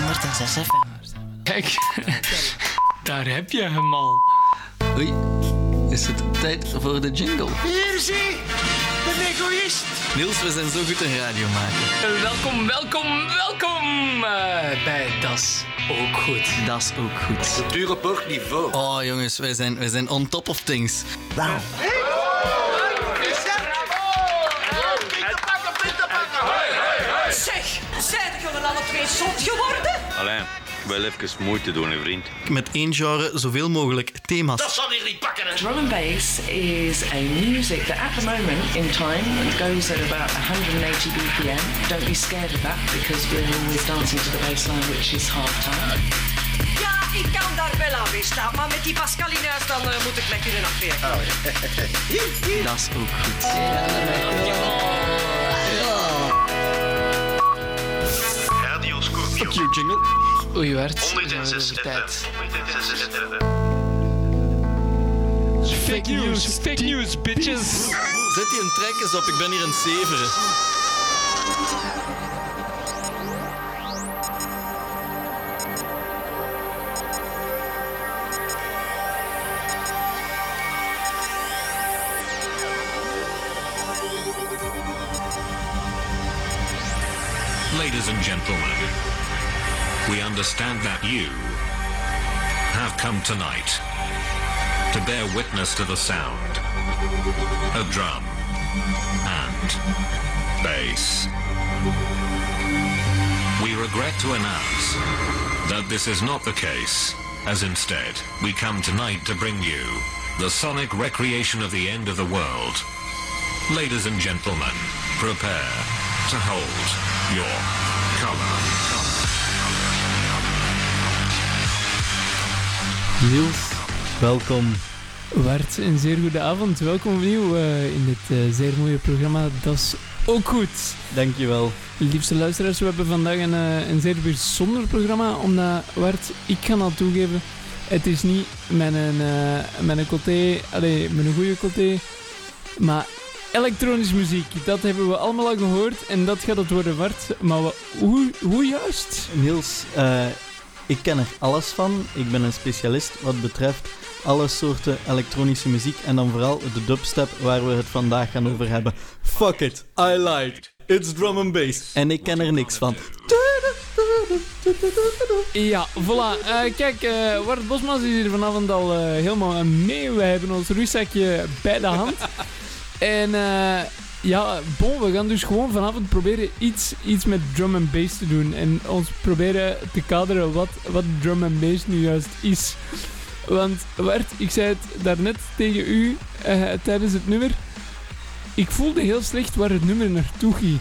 106 FM. Kijk, daar heb je hem al. Oei, is het tijd voor de jingle? Hier zie, de egoïst. Niels, we zijn zo goed in radio maken. Welkom, welkom, welkom eh, bij Das Ook Goed. Dat is ook goed. Dure niveau. Oh jongens, wij zijn, wij zijn on top of things. Wauw. Zijn jullie alle twee zot geworden? Alleen, wel even moeite doen, hè, vriend. Met één genre zoveel mogelijk thema's. zal hier niet pakken, hè. Drum and bass is a music that at the moment in time goes at about 180 BPM. Don't be scared of that because we're always dancing to the bass line, which is half time. Ja, ik kan daar wel aan weerstaan, maar met die Pascalineus dan eh, moet ik lekker in afweer. Dat is ook goed. Radio Scorpio. Cue jingle. Oei, werd. 106 tijd. 106 Fake news, fake news, bitches. Zet die een trek eens op, ik ben hier een zeveren. Ladies and gentlemen, we understand that you have come tonight to bear witness to the sound of drum and bass. We regret to announce that this is not the case, as instead, we come tonight to bring you the sonic recreation of the end of the world. Ladies and gentlemen, prepare to hold your color. Niels, welkom. Wart, een zeer goede avond. Welkom opnieuw eh, in dit eh, zeer mooie programma. Dat is ook goed. Dankjewel. Liefste luisteraars, we hebben vandaag een, eh, een zeer bijzonder programma. Omdat, Wart, ik kan al toegeven, het is niet mijn, mijn coté, allee, mijn goede coté, maar elektronische muziek. Dat hebben we allemaal al gehoord en dat gaat het worden, Wart. Maar hoe, hoe juist? Niels, eh, ik ken er alles van. Ik ben een specialist wat betreft alle soorten elektronische muziek. En dan vooral de dubstep waar we het vandaag gaan over hebben. Fuck it, I lied. It's drum and bass. En ik ken er niks van. Ja, voilà. Eh, kijk, eh Wart Bosmans is hier vanavond al eh, helemaal mee. We hebben ons rugzakje bij de hand. en eh, ja, bon, we gaan dus gewoon vanavond proberen iets, iets met drum and bass te doen. En ons proberen te kaderen wat, wat drum and bass nu juist is. Want Wart, ik zei het daarnet tegen u eh, tijdens het nummer. Ik voelde heel slecht waar het nummer naartoe ging.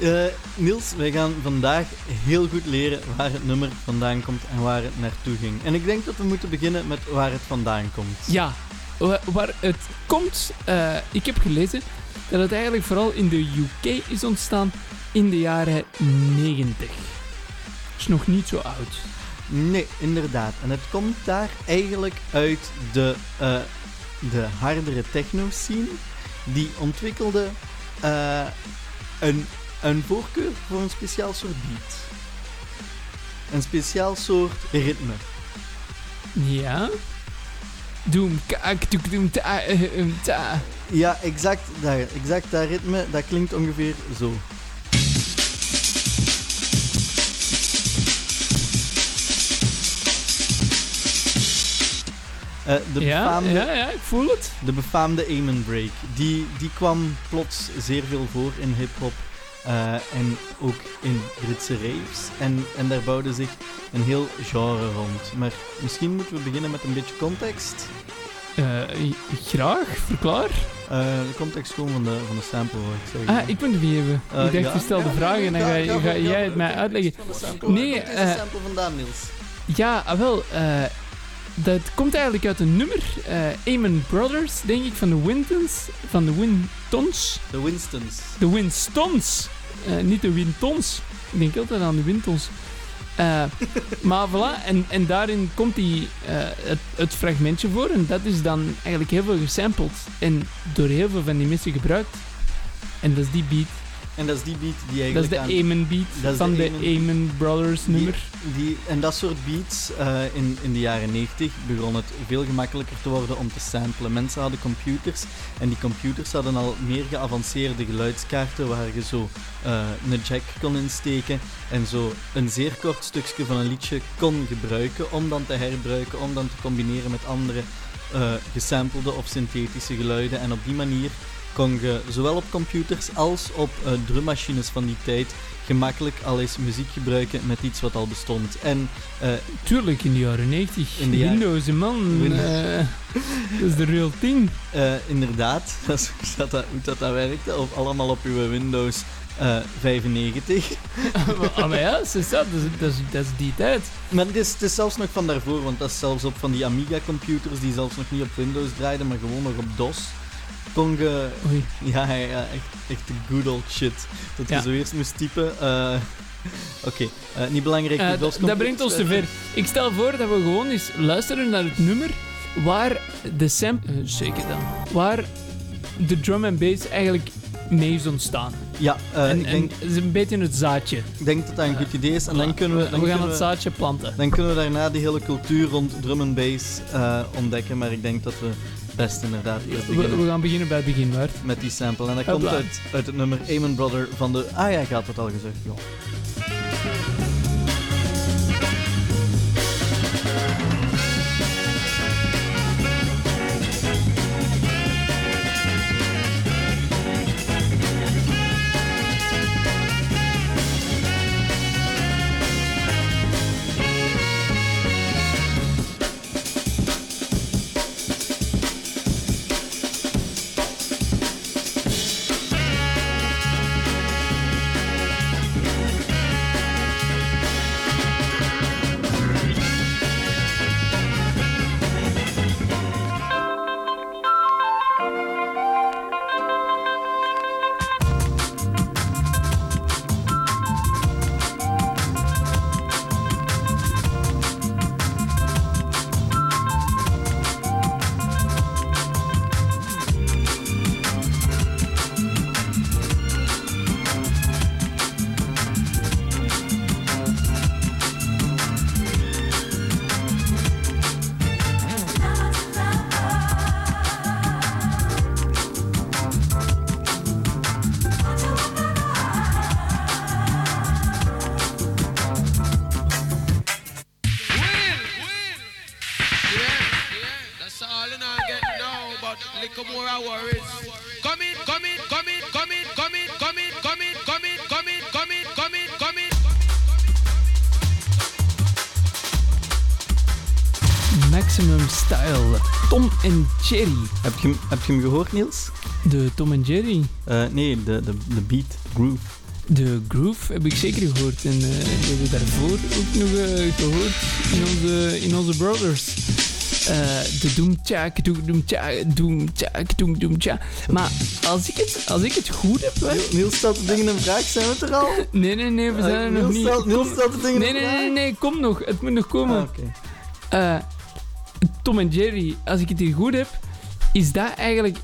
Eh, Niels, wij gaan vandaag heel goed leren waar het nummer vandaan komt en waar het naartoe ging. En ik denk dat we moeten beginnen met waar het vandaan komt. Ja, wa- waar het komt, eh, ik heb gelezen dat het eigenlijk vooral in de UK is ontstaan in de jaren 90. Is nog niet zo oud. Nee, inderdaad. En het komt daar eigenlijk uit de, eh, de hardere techno-scene. Die ontwikkelde eh, een, een voorkeur voor een speciaal soort beat. Een speciaal soort ritme. Ja? Doem, kaak, doek, doem, ta, eh, ta. Ja, exact daar. Exact dat ritme, dat klinkt ongeveer zo. Eh, de, Ja, befaamde, ja, ja, ik voel het. de befaamde Amen Break, die, die kwam plots zeer veel voor in hip-hop eh, en ook in Britse raves. En, en daar bouwde zich een heel genre rond. Maar misschien moeten we beginnen met een beetje context. Eh, graag, verklaar. Eh, de context gewoon van de, van de sample, ik zeggen. Ah, ik ben de even. Eh, ik dacht, ja. je stelt de Ja, vraag en dan ga, jij het mij uitleggen. Van de sample. Nee, Waar komt eh, deze sample vandaan, Niels? Ja, ah, wel. eh, dat komt eigenlijk uit een nummer. eh Amen Brothers, denk ik, van de Wintons. Van de Wintons. De Winstons. De Winstons. Eh, niet de Wintons. Ik denk altijd aan de Wintons. Eh, maar voilà, en, en daarin komt die, eh, het, het fragmentje voor. En dat is dan eigenlijk heel veel gesampled. En door heel veel van die mensen gebruikt. En dat is die beat. En dat is die beat die Dat is eigenlijk de. Amen beat dat is van de Amen- Amen Brothers nummer. Die, en dat soort beats eh, in, in de jaren 90 begon het veel gemakkelijker te worden om te samplen. Mensen hadden computers en die computers hadden al meer geavanceerde geluidskaarten waar je zo eh, een jack kon insteken en zo een zeer kort stukje van een liedje kon gebruiken om dan te herbruiken, om dan te combineren met andere gesampelde of synthetische geluiden. En op die manier kon je zowel op computers als op eh, drummachines van die tijd gemakkelijk al eens muziek gebruiken met iets wat al bestond. En eh, Tuurlijk, in de jaren 90. In de jaren- Windows, man. Windows. eh, dat is de real thing. inderdaad, dat is hoe dat, dat, hoe dat, dat werkte, of allemaal op uw Windows eh, 95. ah, maar ja, dat, is, dat, is, dat is die tijd. Maar het is, het is zelfs nog van daarvoor, want dat is zelfs op van die Amiga-computers die zelfs nog niet op Windows draaiden, maar gewoon nog op DOS. Oei. Ja, echt, echt de good old shit. Dat je Ja. zo eerst moest typen. eh, Oké, eh, niet belangrijk. DOS dat brengt ons te ver. Ik stel voor dat we gewoon eens luisteren naar het nummer waar de sample... eh, zeker dan. Waar de drum en bass eigenlijk mee is ontstaan. Ja, en, ik, en denk, het is een beetje het zaadje. ik denk dat dat een goed idee is. En dan kunnen we... Dan we gaan het zaadje planten. Dan kunnen we daarna die hele cultuur rond drum en bass ontdekken. Maar ik denk dat we best inderdaad eerst We, beginnen we gaan beginnen bij het begin, Bart. met die sample. En dat komt uit, uit het nummer Amen Brother van de... Ah ja, ik had het al gezegd. Ja. En Jerry. Heb, je, hem- heb je hem gehoord, Niels? De Tom en Jerry. Eh, nee, de, de, de beat, groove. De Groove heb ik zeker gehoord. En eh, die hebben we daarvoor ook nog eh, gehoord in onze, in onze Brothers. De doem tjaak, doem tjaak, doem tjaak, doem doem. Maar als ik het, als ik het goed heb, hè? Niels stelt de dingen een vraag, zijn we er al? Nee, nee, nee, we zijn er nog Niels niet. stelt- Niels stelt de dingen Nee, een nee, vraag. nee, nee, kom nog. Het moet nog komen. Ah. Tom en Jerry, als ik het hier goed heb, is dat eigenlijk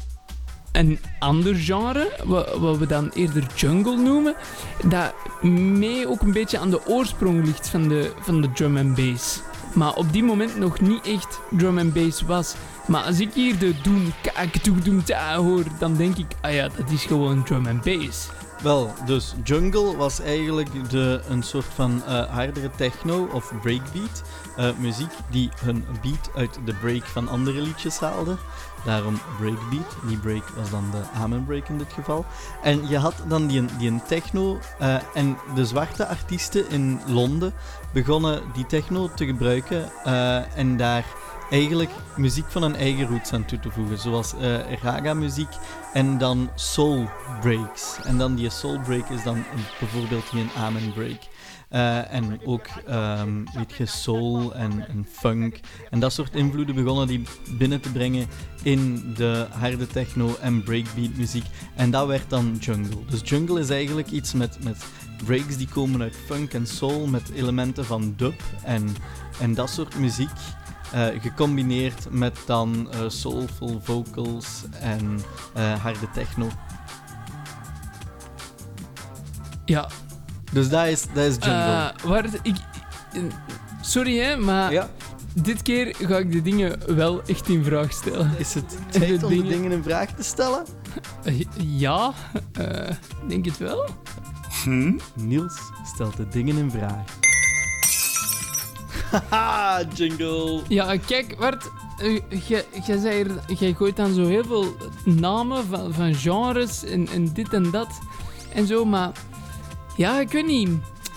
een ander genre, wat, we dan eerder jungle noemen, dat mee ook een beetje aan de oorsprong ligt van de, van de drum and bass. Maar op die moment nog niet echt drum and bass was. Maar als ik hier de doem, kak, doem, doem, ta hoor, dan denk ik, ah ja, dat is gewoon drum and bass. Wel, dus Jungle was eigenlijk de, een soort van eh, hardere techno of breakbeat. Eh, muziek die hun beat uit de break van andere liedjes haalde. Daarom breakbeat. Die break was dan de amen break in dit geval. En je had dan die, die een techno. eh, en de zwarte artiesten in Londen begonnen die techno te gebruiken. eh, en daar eigenlijk muziek van hun eigen roots aan toe te voegen. Zoals eh raga-muziek en dan soul breaks. En dan die soul break is dan een- bijvoorbeeld die een amen break. Eh, en ook, weet je, soul en, en funk. En dat soort invloeden begonnen die binnen te brengen in de harde techno en breakbeat muziek. En dat werd dan jungle. Dus jungle is eigenlijk iets met, met breaks die komen uit funk en soul, met elementen van dub en, en dat soort muziek. Eh, gecombineerd met dan eh, soulful vocals en eh, harde techno. Ja, Dus dat is, dat is jungle. waar het- ik, sorry hè, maar ja. dit keer ga ik de dingen wel echt in vraag stellen. Is het de tijd om de dingen- dingen in vraag te stellen? Ja, denk het wel. Niels stelt de dingen in vraag. Haha, jingle. Ja, kijk, Bart, eh, jij- gooit dan zo heel veel namen van, van genres en, en dit en dat en zo, maar ja, ik weet niet.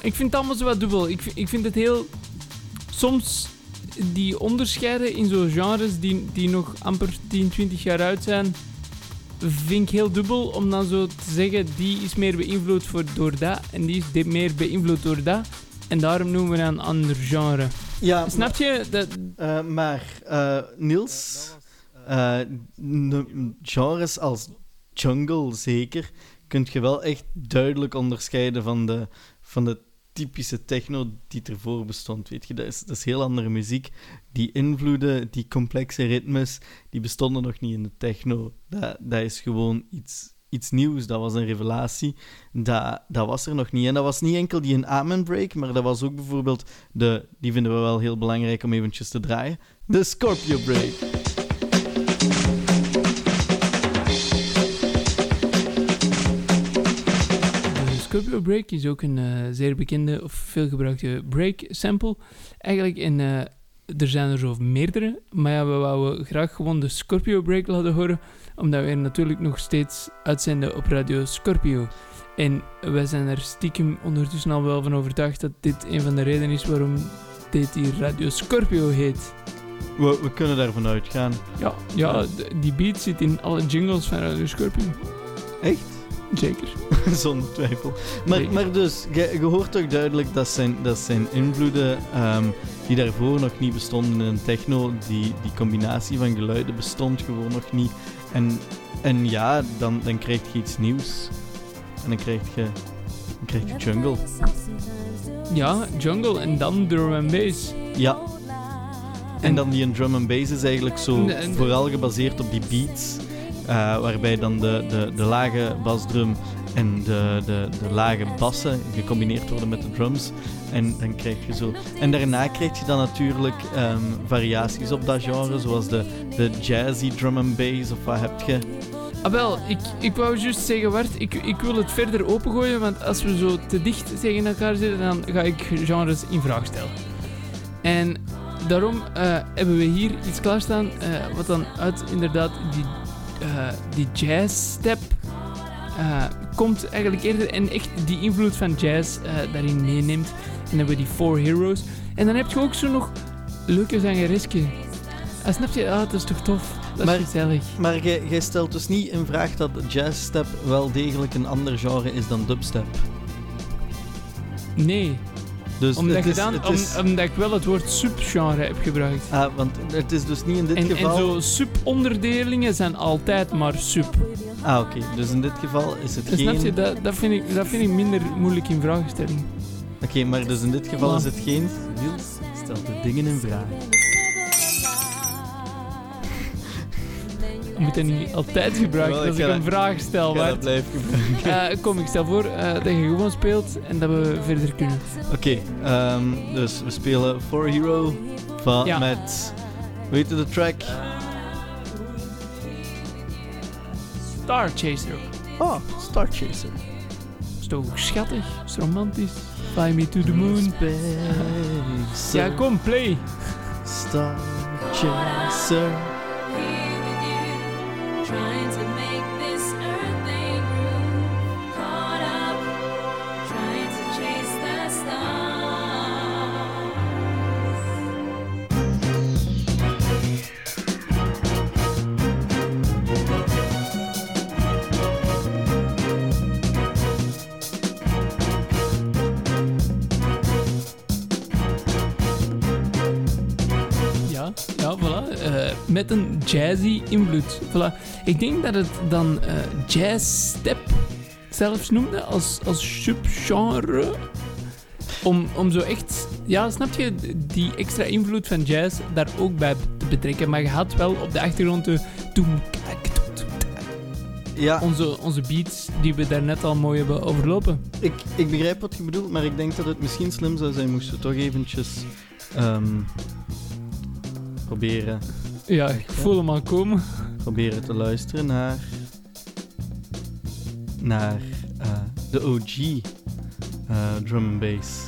Ik vind het allemaal zo wat dubbel. Ik, ik vind het heel. Soms die onderscheiden in zo'n genres die, die nog amper 10, 20 jaar oud zijn, vind ik heel dubbel om dan zo te zeggen: die is meer beïnvloed voor, door dat en die is meer beïnvloed door dat. En daarom noemen we een ander genre. Ja, Snap je? Dat, Eh, maar eh, Niels, eh, genres als jungle zeker, kun je wel echt duidelijk onderscheiden van de, van de typische techno die ervoor bestond. Weet je, dat is, dat is heel andere muziek. Die invloeden, die complexe ritmes, die bestonden nog niet in de techno. Dat, dat is gewoon iets, iets nieuws. Dat was een revelatie. Dat, dat was er nog niet. En dat was niet enkel die een Amen Break, maar dat was ook bijvoorbeeld de, die vinden we wel heel belangrijk om eventjes te draaien, de Scorpio Break. Scorpio Break is ook een eh, zeer bekende of veelgebruikte break sample. Eigenlijk, en eh, er zijn er zo meerdere, maar ja, we wouden graag gewoon de Scorpio Break laten horen, omdat we er natuurlijk nog steeds uitzenden op Radio Scorpio. En wij zijn er stiekem ondertussen al wel van overtuigd dat dit een van de redenen is waarom dit hier Radio Scorpio heet. We, we kunnen daarvan uitgaan. Ja, ja die beat zit in alle jingles van Radio Scorpio. Echt? Zeker. Zonder twijfel. Maar, Zeker. maar dus, je, hoort toch duidelijk dat zijn, dat zijn invloeden ehm, die daarvoor nog niet bestonden in techno, die, die combinatie van geluiden bestond gewoon nog niet. En, en ja, dan, dan krijg je iets nieuws. En dan krijg je, dan krijg je jungle. Ja, jungle en dan drum and bass. Ja. En dan die drum and bass is eigenlijk zo en- vooral gebaseerd op die beats. eh, waarbij dan de, de, de lage basdrum en de, de, de lage bassen gecombineerd worden met de drums. En dan krijg je zo. En daarna krijg je dan natuurlijk ehm, variaties op dat genre, zoals de, de jazzy drum and bass of wat heb je. Ah, ik, ik wou juist zeggen, Bart, ik, ik wil het verder opengooien, want als we zo te dicht tegen elkaar zitten, dan ga ik genres in vraag stellen. En daarom eh, hebben we hier iets klaarstaan, eh, wat dan uit inderdaad die, eh die jazz-step eh, komt eigenlijk eerder en echt die invloed van jazz eh, daarin meeneemt. En dan hebben we die Four Heroes. En dan heb je ook zo nog leuke zangeresken. Ah, snap je? Ah, dat is toch tof? Dat Maar- is gezellig. Maar jij jij stelt dus niet in vraag dat jazzstep wel degelijk een ander genre is dan dubstep. Nee, Dus omdat, is, dan, het om- is- omdat ik wel het woord subgenre heb gebruikt. ah, want het is dus niet in dit En, en geval... zo subonderdelingen zijn altijd maar sub. Ah, oké. Dus in dit geval is het En geen... Snap je, dat, dat, vind ik, dat vind ik minder moeilijk in vraagstelling. Oké, maar dus in dit geval is het geen... Niels stelt de dingen in vraag. Moet dat niet altijd gebruiken Wel, als ik een dat- vraag stel. Ga dat gebruiken. Eh, kom, ik stel voor eh, dat je gewoon speelt en dat we verder kunnen. Oké, ehm, dus we spelen For Hero van, Ja. met... Weet je de track? Star Chaser. Oh, Star Chaser. Is toch schattig? Is romantisch? Fly me to the moon. Space. Ja, kom, play. Star Chaser. Jazzy invloed. Voilà. Ik denk dat het dan eh jazz step zelfs noemde als, als subgenre. Om, om zo echt, ja, snap je, die extra invloed van jazz daar ook bij te betrekken. Maar je had wel op de achtergrond de toem, Ja, onze, onze beats die we daarnet al mooi hebben overlopen. ik, ik begrijp wat je bedoelt, maar ik denk dat het misschien slim zou zijn moesten we toch eventjes ehm, proberen, Ja, ik voel hem al komen. proberen te luisteren naar, naar eh, de OG eh, drum and bass.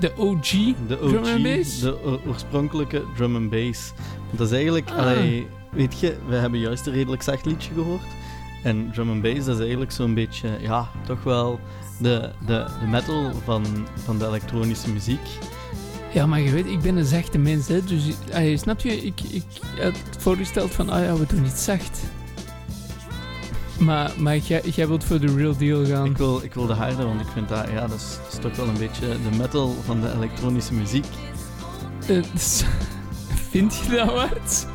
De OG. De OG, Drum and bass? de oorspronkelijke drum and bass. Want dat is eigenlijk, Ah. allee, weet je, we hebben juist een redelijk zacht liedje gehoord. En drum and bass, dat is eigenlijk zo'n beetje, ja, toch wel de, de, de metal van, van de elektronische muziek. Ja, maar je weet, ik ben een zachte mens, hè. Dus, allee, snap je? Ik, ik had voorgesteld van, ah ja, we doen iets zacht. Maar, maar jij, jij wilt voor de real deal gaan. Ik wil, ik wil de harde, want ik vind dat, ja, dat is, dat is toch wel een beetje de metal van de elektronische muziek. Eh, dus- vind je dat wat?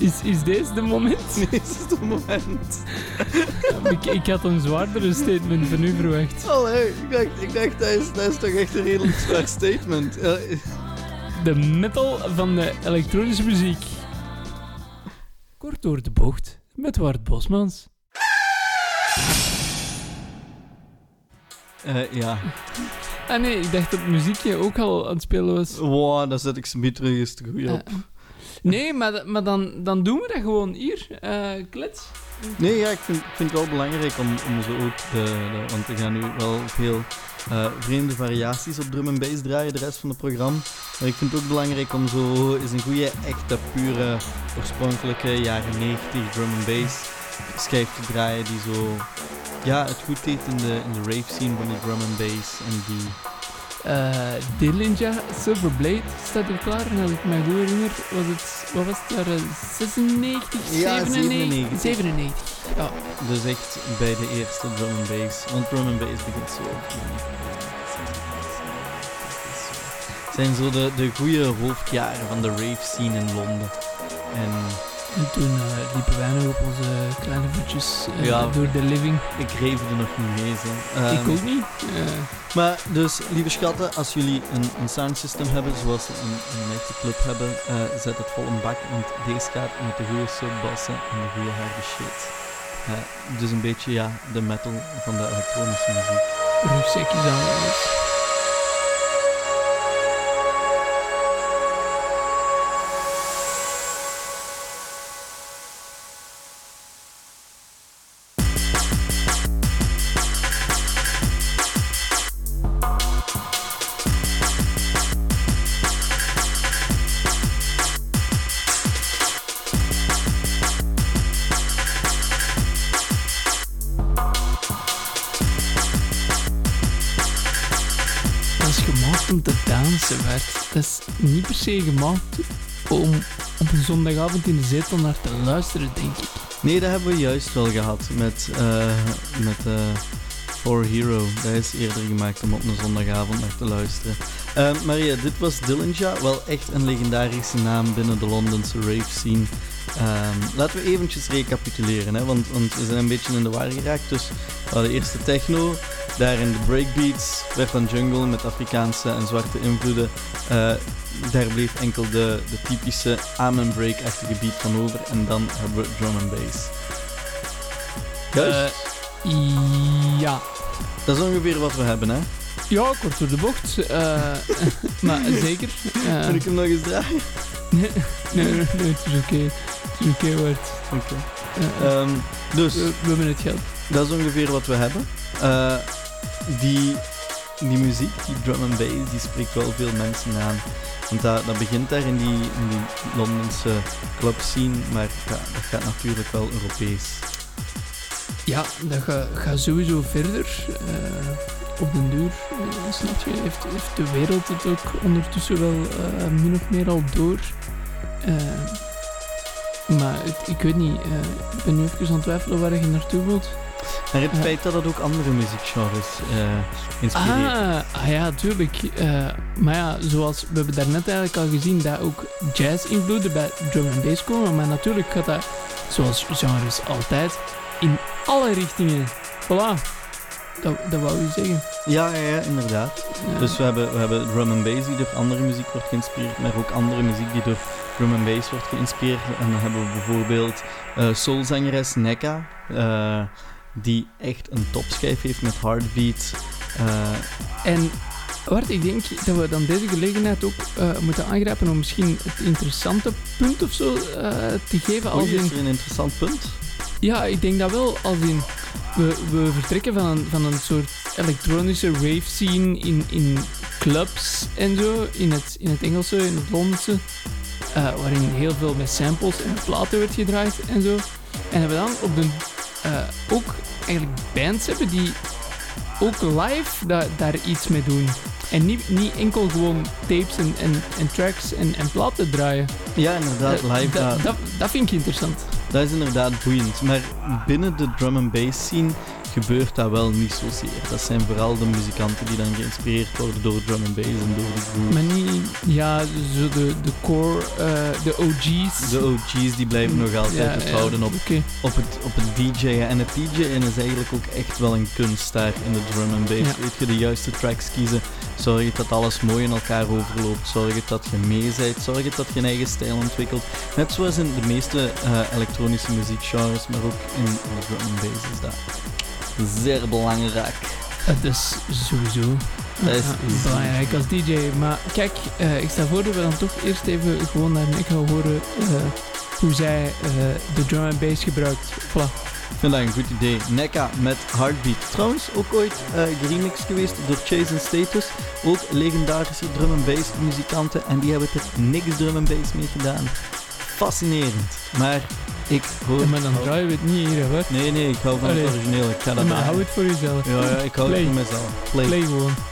Is, is deze de moment? Nee, is het het moment. ik, ik had een zwaardere statement van u verwacht. Allee, ik dacht, ik dacht dat, is, dat is toch echt een redelijk zwaar statement. Eh, De metal van de elektronische muziek. Kort door de bocht met Wart Bosmans. eh, ja. Ah nee, ik dacht dat het muziekje ook al aan het spelen was. Wow, dan zet ik ze terug eens te goed op. nee, maar, maar dan, dan doen we dat gewoon hier. eh klets. Nee, ja, ik vind, vind het wel belangrijk om, om zo ook de, de- Want we gaan nu wel veel eh, vreemde variaties op drum en bass draaien, de rest van het programma. Maar ik vind het ook belangrijk om zo eens een goede, echte, pure, oorspronkelijke jaren 90 drum en bass schijf te draaien die zo... Ja, het goed deed in de, in de rave scene van die drum en bass en die... Eh Dillinja Silver Blade staat er klaar. En als ik me goed herinner, was het, wat was het, jaren 96, Ja, 97? 97. 97. Ja. Dus echt bij de eerste drum and bass. Want drum and bass begint zo. Het zijn zo de, de goede hoofdjaren van de rave scene in Londen. En En toen eh, liepen wij nog op onze kleine voetjes eh, Ja. door de living. ik reefde nog niet mee. Zo. ik Ehm, ook niet. Eh, Maar dus, lieve schatten, als jullie een, een soundsystem hebben, zoals ze in een echte club hebben, zet het vol een bak, want deze gaat met de goede subbassen en de goede harde shit. Dus een beetje, ja, de metal van de elektronische muziek. rugzakjes aan alles. Gemaakt om op een zondagavond in de zetel naar te luisteren, denk ik. Nee, dat hebben we juist wel gehad met, eh met For Hero. Dat is eerder gemaakt om op een zondagavond naar te luisteren. Eh, Maria, dit was Dillinja. Wel echt een legendarische naam binnen de Londense rave scene. Ehm, laten we eventjes recapituleren, hè, want, want we zijn een beetje in de war geraakt. Dus we hadden eerst de techno, daarin de breakbeats, werd dan jungle met Afrikaanse en zwarte invloeden. Eh, daar bleef enkel de, de typische amen break-achtige beat van over. En dan hebben we drum and bass. Juist. Eh, ja. dat is ongeveer wat we hebben, hè? Ja, kort door de bocht. eh, maar zeker. Kan ik hem nog eens draaien? nee, nee, nee, nee, het is oké. Het is oké, Bart. Oké. Eh, Ehm, dus, we, we hebben het geld. dat is ongeveer wat we hebben. Eh, die, die muziek, die drum and bass, die spreekt wel veel mensen aan. Want dat, dat begint daar in die, in die Londense club scene, maar dat gaat natuurlijk wel Europees. Ja, dat gaat ga sowieso verder. eh, op den duur, eh, snap je, heeft, heeft de wereld het ook ondertussen wel min of meer al door. Maar ik weet niet, ik ben nu even aan het twijfelen waar je naartoe wilt. Maar het feit dat het ook andere muziekgenres eh inspireert. Ah, ah ja, tuurlijk. Eh, maar ja, zoals we hebben daarnet eigenlijk al gezien, dat ook jazz-invloeden bij drum en bass komen. Maar natuurlijk gaat dat, zoals genres altijd, in alle richtingen. Voilà. Dat, dat wou je zeggen. Ja, ja, ja, inderdaad. Ja. Dus we hebben, we hebben drum and bass die door andere muziek wordt geïnspireerd, maar ook andere muziek die door drum and bass wordt geïnspireerd. En dan hebben we bijvoorbeeld eh soulzangeres Nekka. Die echt een topschijf heeft met Heartbeat. Eh, En Bart, ik denk dat we dan deze gelegenheid ook eh, moeten aangrijpen om misschien het interessante punt of zo eh, te geven. Als oei, in, is er een interessant punt? ja, ik denk dat wel. Als in, we, we vertrekken van een, van een soort elektronische rave scene in, in clubs en zo, in het, in het Engelse, in het Londense, waarin heel veel met samples en platen werd gedraaid en zo. En dat we dan op de, ook eigenlijk bands hebben die ook live da- daar iets mee doen. En niet, niet enkel gewoon tapes en, en, en tracks en, en platen draaien. Ja, inderdaad, Dat- live. dat, dat vind ik interessant. Dat is inderdaad boeiend. Maar binnen de drum and bass scene gebeurt dat wel niet zozeer. Dat zijn vooral de muzikanten die dan geïnspireerd worden door drum and bass en door de groove. Maar niet, ja, zo de, de core, eh, de OG's. De OG's die blijven nog altijd het ja, houden op, het, op het DJ'en. En het DJ'en is eigenlijk ook echt wel een kunst daar in de drum and bass. Ja. Weet je, de juiste tracks kiezen. Zorg dat alles mooi in elkaar overloopt. Zorg dat je mee bent. Zorg dat je een eigen stijl ontwikkelt. Net zoals in de meeste eh, elektronische muziekgenres, maar ook in de drum and bass is dat zeer belangrijk. Dat is sowieso Dat is belangrijk als DJ. Maar kijk, eh, ik stel voor dat we dan toch eerst even gewoon naar Nick gaan horen eh, hoe zij eh, de drum and bass gebruikt. Voilà. Ik vind dat een goed idee. NECA met Heartbeat. Trouwens, ook ooit geremixed geweest door Chase and Status. Ook legendarische drum and bass muzikanten. En die hebben er niks drum and bass mee gedaan. Fascinerend. Maar ik hoor... Maar dan draaien we het niet hier, hè. Nee, nee, ik hou van Allee. het origineel. Ik ga dat Maar hou het voor jezelf. Ja, ja, ik hou Play. het voor mezelf. Play. Play gewoon.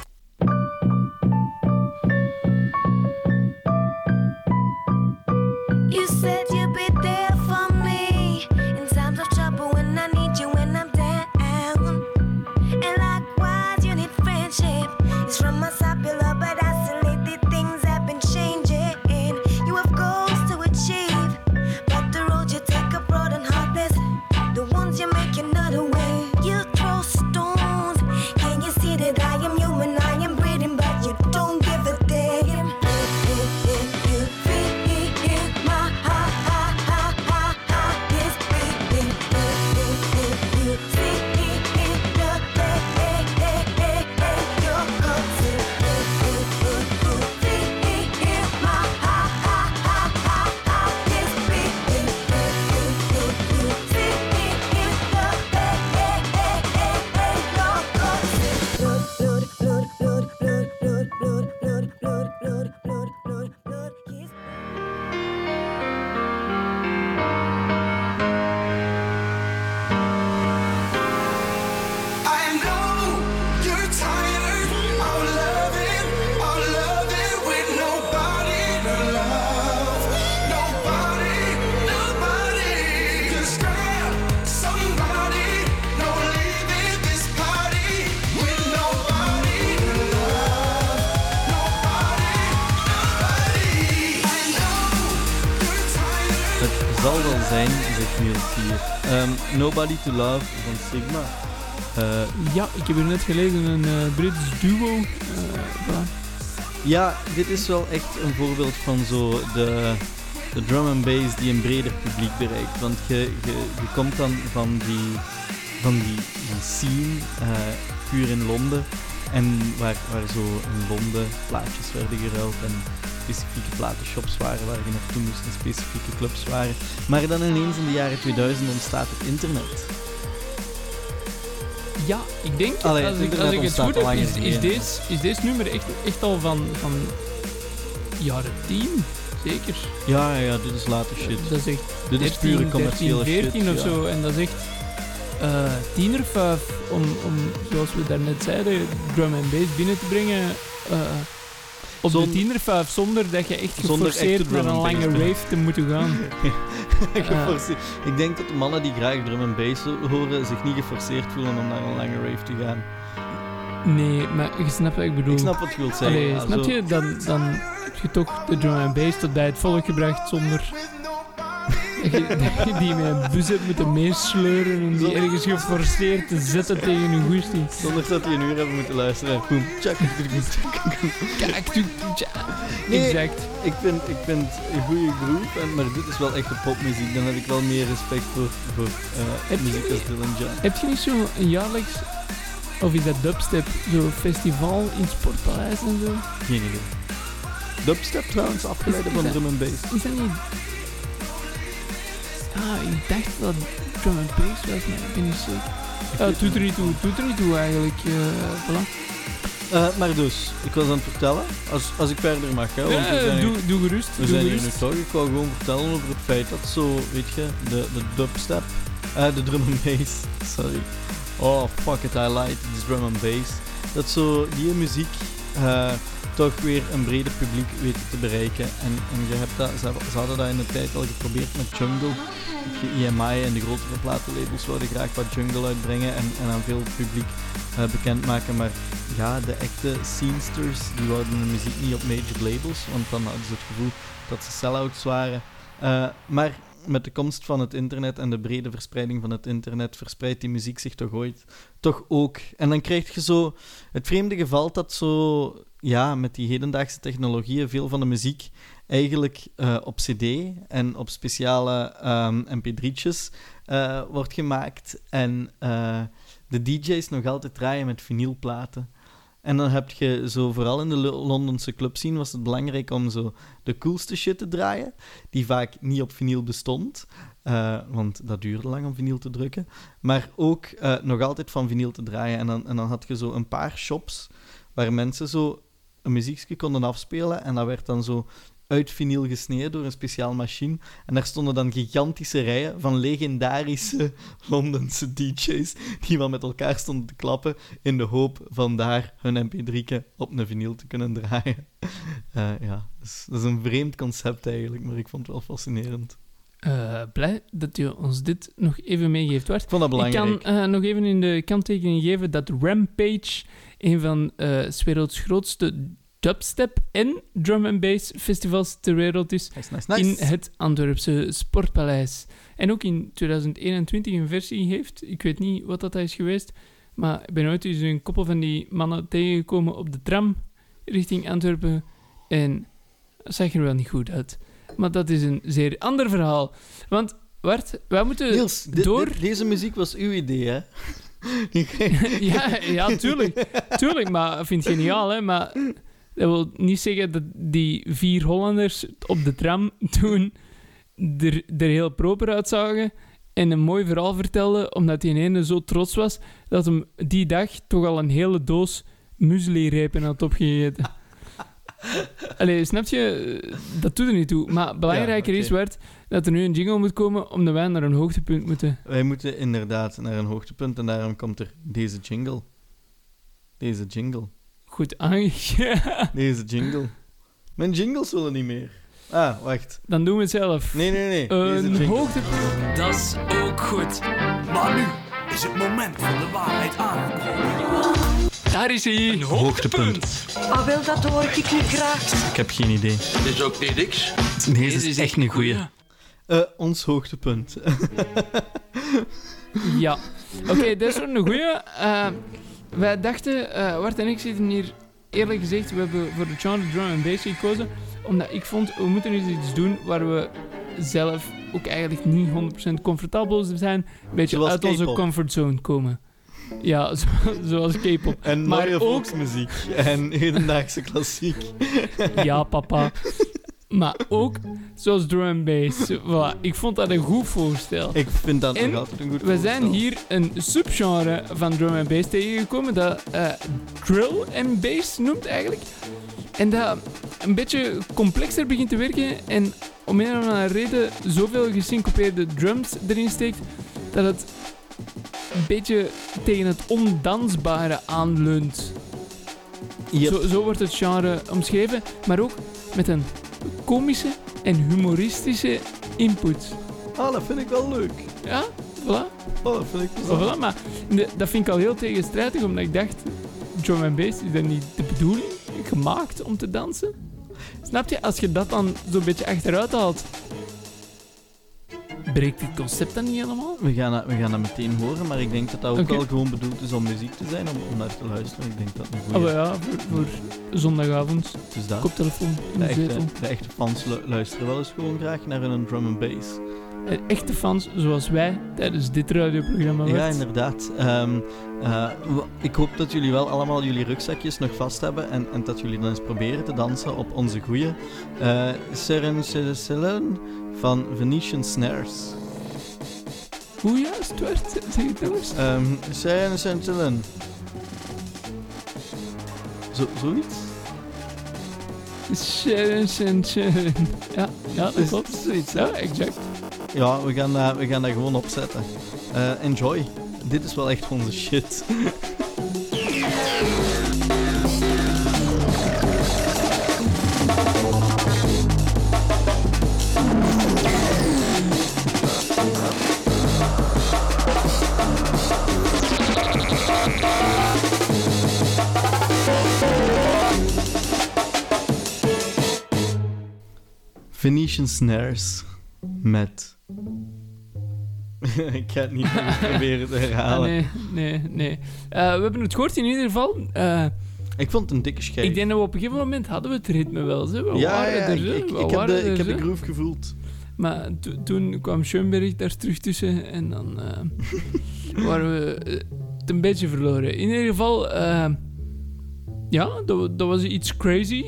Zal wel zijn, zegt Niels hier. Ehm, Nobody to Love van Sigma. Eh, Ja, ik heb hier net gelezen een eh, Brits duo. eh. Ja, dit is wel echt een voorbeeld van zo de, de drum and bass die een breder publiek bereikt. Want je, je, je komt dan van die, van die, die scene, puur in Londen. En waar, waar zo in Londen plaatjes werden geruild en specifieke platenshops waren waar je naartoe moest en specifieke clubs waren. Maar dan ineens in de jaren 2000 ontstaat het internet. Ja, ik denk, Allee, als, het ik, als ik het goed heb, is, is, deze, is deze nummer echt, echt al van, van jaren 10, zeker. Ja, ja, dit is later shit. Dat is echt Dit is 13, pure commerciële 13, 14 shit. of ja. zo. En dat is echt eh tiener vijf om, om, zoals we daarnet zeiden, drum en bass binnen te brengen. eh, op Zon- de tienervijf, zonder dat je echt geforceerd naar een lange rave te moeten gaan. Geforceerd. Ik denk dat de mannen die graag drum en bass horen zich niet geforceerd voelen om naar een lange rave te gaan. Nee, maar je snapt wat ik bedoel. Ik snap wat je wilt zeggen. Allee, ja, snap zo. je? Dan, dan heb je toch de drum and bass tot bij het volk gebracht zonder die een bus hebt moeten meesleuren en die ergens geforceerd te zetten tegen een goesting. Zonder dat die een uur hebben moeten luisteren. Boom, tjak. Kijk. Nee, Exact. Ik vind, ik vind een goede groove, en, maar dit is wel echte popmuziek. Dan heb ik wel meer respect voor, voor eh, Heb je- muziek als Dylan John. Heb je niet zo een jaarlijks, of is dat dubstep, zo'n festival in Sportpaleis en zo? Geen idee. Dubstep trouwens, afgeleid van drum and bass. Is dat niet... Ah, ik dacht dat drum and bass was, maar ik ben niet zeker. Ja, doet er niet toe, doet er niet toe eigenlijk. eh voilà. Eh, maar dus, ik was aan het vertellen, als, als ik verder mag, hè, want we Ja, zijn, doe, hier, doe gerust, we doe zijn hier nu toch. Ik wou gewoon vertellen over het feit dat zo, weet je, de, de dubstep, eh, de drum and bass, sorry. Oh, fuck it, I like this drum and bass. Dat zo die muziek eh, toch weer een breder publiek weet te bereiken. En, en je hebt dat, ze, hadden dat in de tijd al geprobeerd met Jungle. De EMI en de grotere platenlabels wilden graag wat Jungle uitbrengen en, en aan veel publiek eh, bekendmaken. Maar ja, de echte scenesters die wouden hun muziek niet op major labels, want dan hadden ze het gevoel dat ze sell-outs waren. Eh, maar met de komst van het internet en de brede verspreiding van het internet verspreidt die muziek zich toch ooit toch ook. En dan krijg je zo het vreemde geval dat zo, ja, met die hedendaagse technologieën veel van de muziek eigenlijk eh, op CD en op speciale ehm, MP3'tjes eh, wordt gemaakt. En eh, de DJ's nog altijd draaien met vinylplaten. En dan heb je zo, vooral in de Lo- Londense clubscene was het belangrijk om zo de coolste shit te draaien, die vaak niet op vinyl bestond, want dat duurde lang om vinyl te drukken, maar ook nog altijd van vinyl te draaien. En dan, en dan had je zo een paar shops waar mensen zo een muziekje konden afspelen en dat werd dan zo uit vinyl gesneden door een speciaal machine. En daar stonden dan gigantische rijen van legendarische Londense DJ's die wel met elkaar stonden te klappen in de hoop van daar hun mp3'tje op een vinyl te kunnen draaien. Eh, ja, dus, dat is een vreemd concept eigenlijk, maar ik vond het wel fascinerend. Eh, blij dat je ons dit nog even meegeeft. Bart. Ik vond dat Ik belangrijk. kan eh, nog even in de kanttekening geven dat Rampage een van 's werelds grootste dubstep en drum and bass festivals ter wereld is Nice, nice, nice. in het Antwerpse Sportpaleis. En ook in 2021 een versie heeft. Ik weet niet wat dat is geweest, maar ik ben ooit eens een koppel van die mannen tegengekomen op de tram richting Antwerpen en dat zag er wel niet goed uit. Maar dat is een zeer ander verhaal. Want, Bart, wij moeten Niels, dit- door... dit- deze muziek was uw idee, hè? ja, ja, tuurlijk. Tuurlijk, maar ik vind het geniaal, hè. Maar dat wil niet zeggen dat die vier Hollanders op de tram toen er, er heel proper uitzagen en een mooi verhaal vertelden, omdat die ene zo trots was dat hem die dag toch al een hele doos muesli-repen had opgegeten. Allee, snap je? Dat doet er niet toe. Maar belangrijker Ja, is, oké. Dat er nu een jingle moet komen omdat wij naar een hoogtepunt moeten. Wij moeten inderdaad naar een hoogtepunt en daarom komt er deze jingle. Deze jingle. Goed aangegeven. Deze jingle. Mijn jingles willen niet meer. Ah, wacht. Dan doen we het zelf. Nee, nee, nee. Een hoogtepunt. Dat is ook goed. Maar nu is het moment van de waarheid aangekomen. Daar is hij. Een hoogtepunt. Ah, wil dat hoor ik niet graag. Ik heb geen idee. Dit is ook niet niks. Deze is echt een goeie. Eh, ons hoogtepunt. Ja. Oké, dat is een goeie. Eh, wij dachten, eh Bart en ik zitten hier, eerlijk gezegd, we hebben voor de genre drum and bass gekozen, omdat ik vond, we moeten eens iets doen waar we zelf ook eigenlijk niet 100% comfortabel zijn, een beetje Zoals uit onze comfortzone komen. Ja, zo- zoals K-pop. En maar ook volksmuziek. En hedendaagse klassiek. Ja, papa. Maar ook zoals drum bass. Voilà, ik vond dat een goed voorstel. Ik vind dat En nog altijd een goed We zijn voorstel. hier een subgenre van drum and bass tegengekomen dat eh, drill and bass noemt eigenlijk. En dat een beetje complexer begint te werken en om een of andere reden zoveel gesyncopeerde drums erin steekt dat het een beetje tegen het ondansbare aanleunt. Yep. Zo, zo wordt het genre omschreven, maar ook met een komische en humoristische input. Ah, dat vind ik wel leuk. Ja, voilà. Oh, dat vind ik voilà, maar de- dat vind ik al heel tegenstrijdig, omdat ik dacht, drum and bass, is dat niet de bedoeling gemaakt om te dansen? Snap je? Als je dat dan zo'n beetje achteruit haalt, breekt het concept dan niet helemaal? We gaan, dat, we gaan dat meteen horen, maar ik denk dat dat ook wel gewoon bedoeld is om muziek te zijn, om, om naar te luisteren. Ik denk dat een Oh goede... ja, voor, voor zondagavond. Dus dat. Koptelefoon De echte, de echte fans lu- luisteren wel eens gewoon graag naar een drum and bass. Eh, Echte fans zoals wij tijdens dit radioprogramma. Ja, Bart. inderdaad. Ehm, eh, ik hoop dat jullie wel allemaal jullie rugzakjes nog vast hebben en, en dat jullie dan eens proberen te dansen op onze goeie uh, Seren Salon van Venetian Snares. Hoe juist het werd? Zeg het eens. Um, Seren. Zo, zoiets? Sharon, Sharon, Sharon. Ja, ja, dat Is- klopt. zoiets? Ja, exact. Ja, we gaan, eh, we gaan dat gewoon opzetten. Eh, enjoy. Dit is wel echt onze shit. Venetian Snares met. ik ga het niet proberen te Ah, herhalen. nee, nee, nee. Eh, we hebben het gehoord in ieder geval. Eh, Ik vond het een dikke schijf. ik denk dat we op een gegeven moment hadden we het ritme wel. Zo. We ja, waren ja, er, ik, zo. ik, We ik heb, de, er, ik heb de groove gevoeld. Maar to- toen kwam Schoenberg daar terug tussen en dan eh, waren we het een beetje verloren. In ieder geval, ja, dat, dat was iets crazy.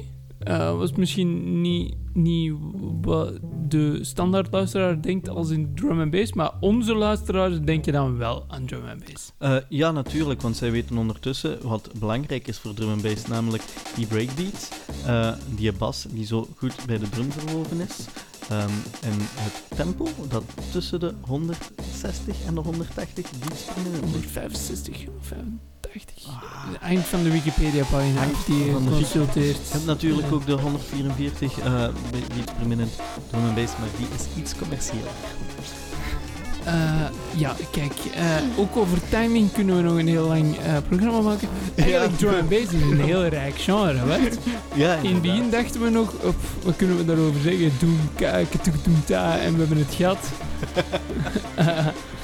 Was misschien niet, niet wat de standaard luisteraar denkt als in drum and bass, maar onze luisteraars denken dan wel aan drum and bass. Eh, ja, natuurlijk, want zij weten ondertussen wat belangrijk is voor drum and bass, namelijk die breakbeat, eh, die bas die zo goed bij de drum verwoven is. Ehm, en het tempo dat tussen de 160 en de 180 beats per minuut ligt. 165, 85. Eind van de Wikipedia-pagina die je van de consulteert. Je hebt natuurlijk Ja. ook de 144 eh, beats per minuut drum and bass, maar die is iets commerciëler. Eh, ja, kijk, eh, ook over timing kunnen we nog een heel lang eh, programma maken. Eigenlijk, drum and bass is een heel rijk genre, weet Ja, In het begin dachten we nog, op, wat kunnen we daarover zeggen? Doem, kijken, doem, ta, en we hebben het gehad.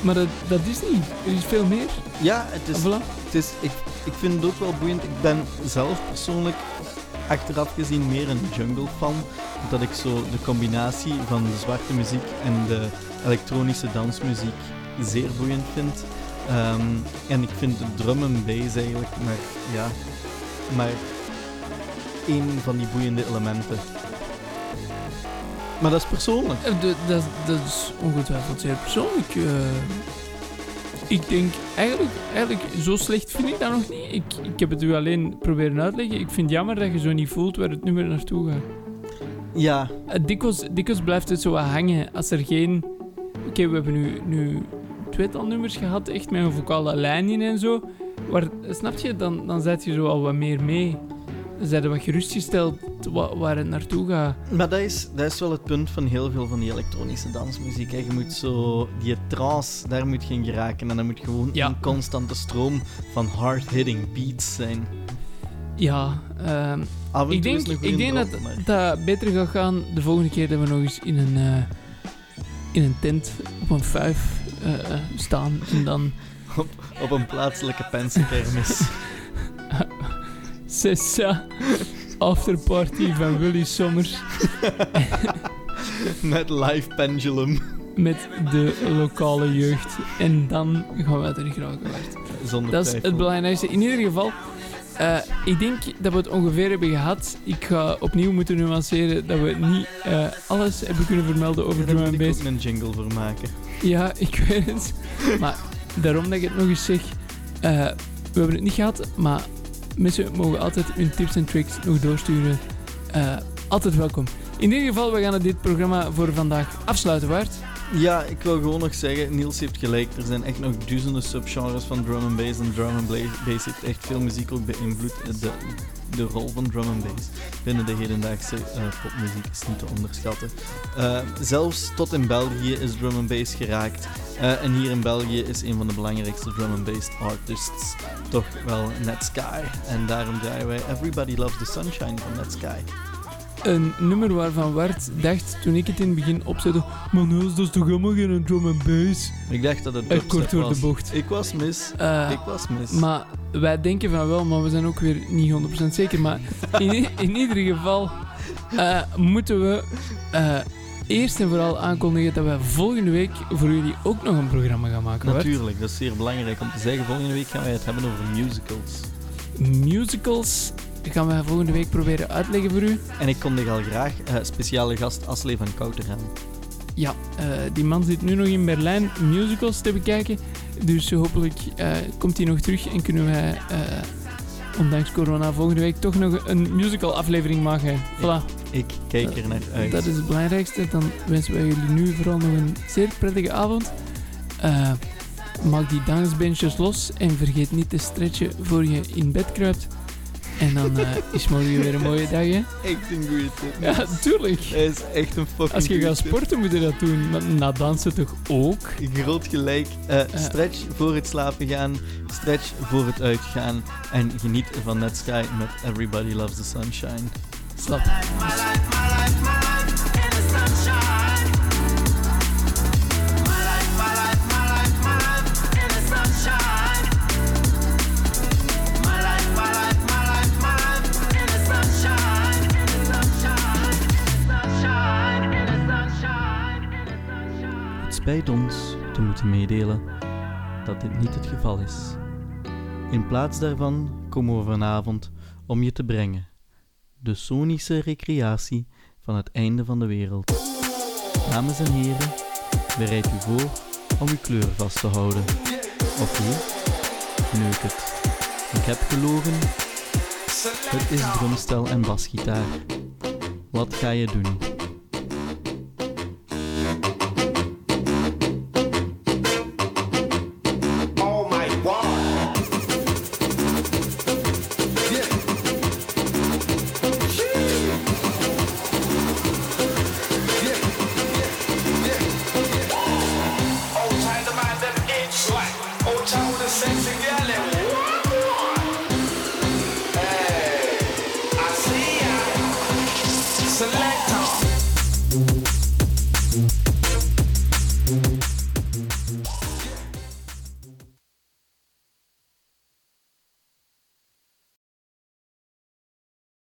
Maar dat, dat is niet. Er is veel meer. Ja, het is, Voilà. het is ik, ik vind het ook wel boeiend. Ik ben zelf persoonlijk achteraf gezien meer een jungle fan. Dat ik zo de combinatie van de zwarte muziek en de elektronische dansmuziek zeer boeiend vind. Ehm, en ik vind de drum en bass eigenlijk maar, ja, maar één van die boeiende elementen. Maar dat is persoonlijk. Eh, de- dat, dat is ongetwijfeld zeer persoonlijk. eh. ik denk, eigenlijk, eigenlijk, zo slecht vind ik dat nog niet. Ik, ik heb het u alleen proberen uitleggen. Ik vind het jammer dat je zo niet voelt waar het nummer naartoe gaat. Ja, Eh, dikwijls, dikwijls blijft het zo wat hangen als er geen... Oké, we hebben nu, nu tweetal nummers gehad, echt met een vocale lijn in en zo. Waar, snap je, dan, dan zet je zo al wat meer mee. Zijn wat gerustgesteld wa- waar het naartoe gaat. Maar dat is, dat is wel het punt van heel veel van die elektronische dansmuziek. Hè. Je moet zo, die trance, daar moet je in geraken. En dan moet gewoon Ja. een constante stroom van hard-hitting beats zijn. Ja, ehm, Af en ik toe denk, is ik denk dat maar- dat beter gaat gaan de volgende keer dat we nog eens in een, eh, in een tent op een vijf eh, eh, staan. En dan op, op een plaatselijke pensenkermis. Sessa afterparty van Willy Sommers. Met live pendulum. met de lokale jeugd. En dan gaan we uit de graag. Zonder Dat is twijfel. het belangrijkste. In ieder geval, eh, ik denk dat we het ongeveer hebben gehad. Ik ga opnieuw moeten nuanceren dat we niet eh, alles hebben kunnen vermelden over Daar drum moet and ik ook een jingle voor maken. Ja, ik weet het. Maar daarom dat ik het nog eens zeg. eh, we hebben het niet gehad, maar mensen mogen altijd hun tips en tricks nog doorsturen. Eh, altijd welkom. In ieder geval, we gaan dit programma voor vandaag afsluiten, Waard. Ja, ik wil gewoon nog zeggen, Niels heeft gelijk. Er zijn echt nog duizenden subgenres van drum and bass. En drum and bass heeft echt veel muziek ook beïnvloed. De, de rol van drum and bass binnen de hedendaagse eh, popmuziek is niet te onderschatten. Eh, zelfs tot in België is drum and bass geraakt. Eh, en hier in België is een van de belangrijkste drum and bass artists toch wel Netsky. En daarom draaien wij Everybody Loves the Sunshine van Netsky. Een nummer waarvan Wart dacht toen ik het in het begin opzette. Nee, dat is toch helemaal geen drum and bass. Ik dacht dat het dubstep kort door was. de bocht. Ik was mis. Eh, ik was mis. Maar wij denken van wel, maar we zijn ook weer niet 100% zeker. Maar in, in ieder geval eh, moeten we eh, eerst en vooral aankondigen dat wij volgende week voor jullie ook nog een programma gaan maken. Natuurlijk, dat is zeer belangrijk om te zeggen. Volgende week gaan wij het hebben over musicals. Musicals gaan wij volgende week proberen uitleggen voor u. En ik kondig al graag eh, speciale gast Aslee van Kouter aan. Ja, eh, die man zit nu nog in Berlijn musicals te bekijken. Dus hopelijk eh, komt hij nog terug en kunnen wij, ondanks corona, volgende week toch nog een musical aflevering maken. Voilà. Ik kijk er naar uit. Dat is het belangrijkste. Dan wensen wij jullie nu vooral nog een zeer prettige avond. Maak die dansbenches los en vergeet niet te stretchen voor je in bed kruipt. En dan eh, is morgen weer een mooie dag, hè? Echt een goede tip. Ja, tuurlijk. Hij is echt een fucking Als je goeie gaat sporten, moet je dat doen. Maar na dansen toch ook? Groot gelijk. Eh, stretch voor het slapen gaan, stretch voor het uitgaan en geniet van Netsky met Everybody Loves the Sunshine. Slap. Het spijt ons te moeten meedelen dat dit niet het geval is. In plaats daarvan komen we vanavond om je te brengen. De sonische recreatie van het einde van de wereld. Dames en heren, bereid u voor om uw kleur vast te houden. Of niet? Neuk het. Ik heb gelogen. Het is drumstel en basgitaar. Wat ga je doen?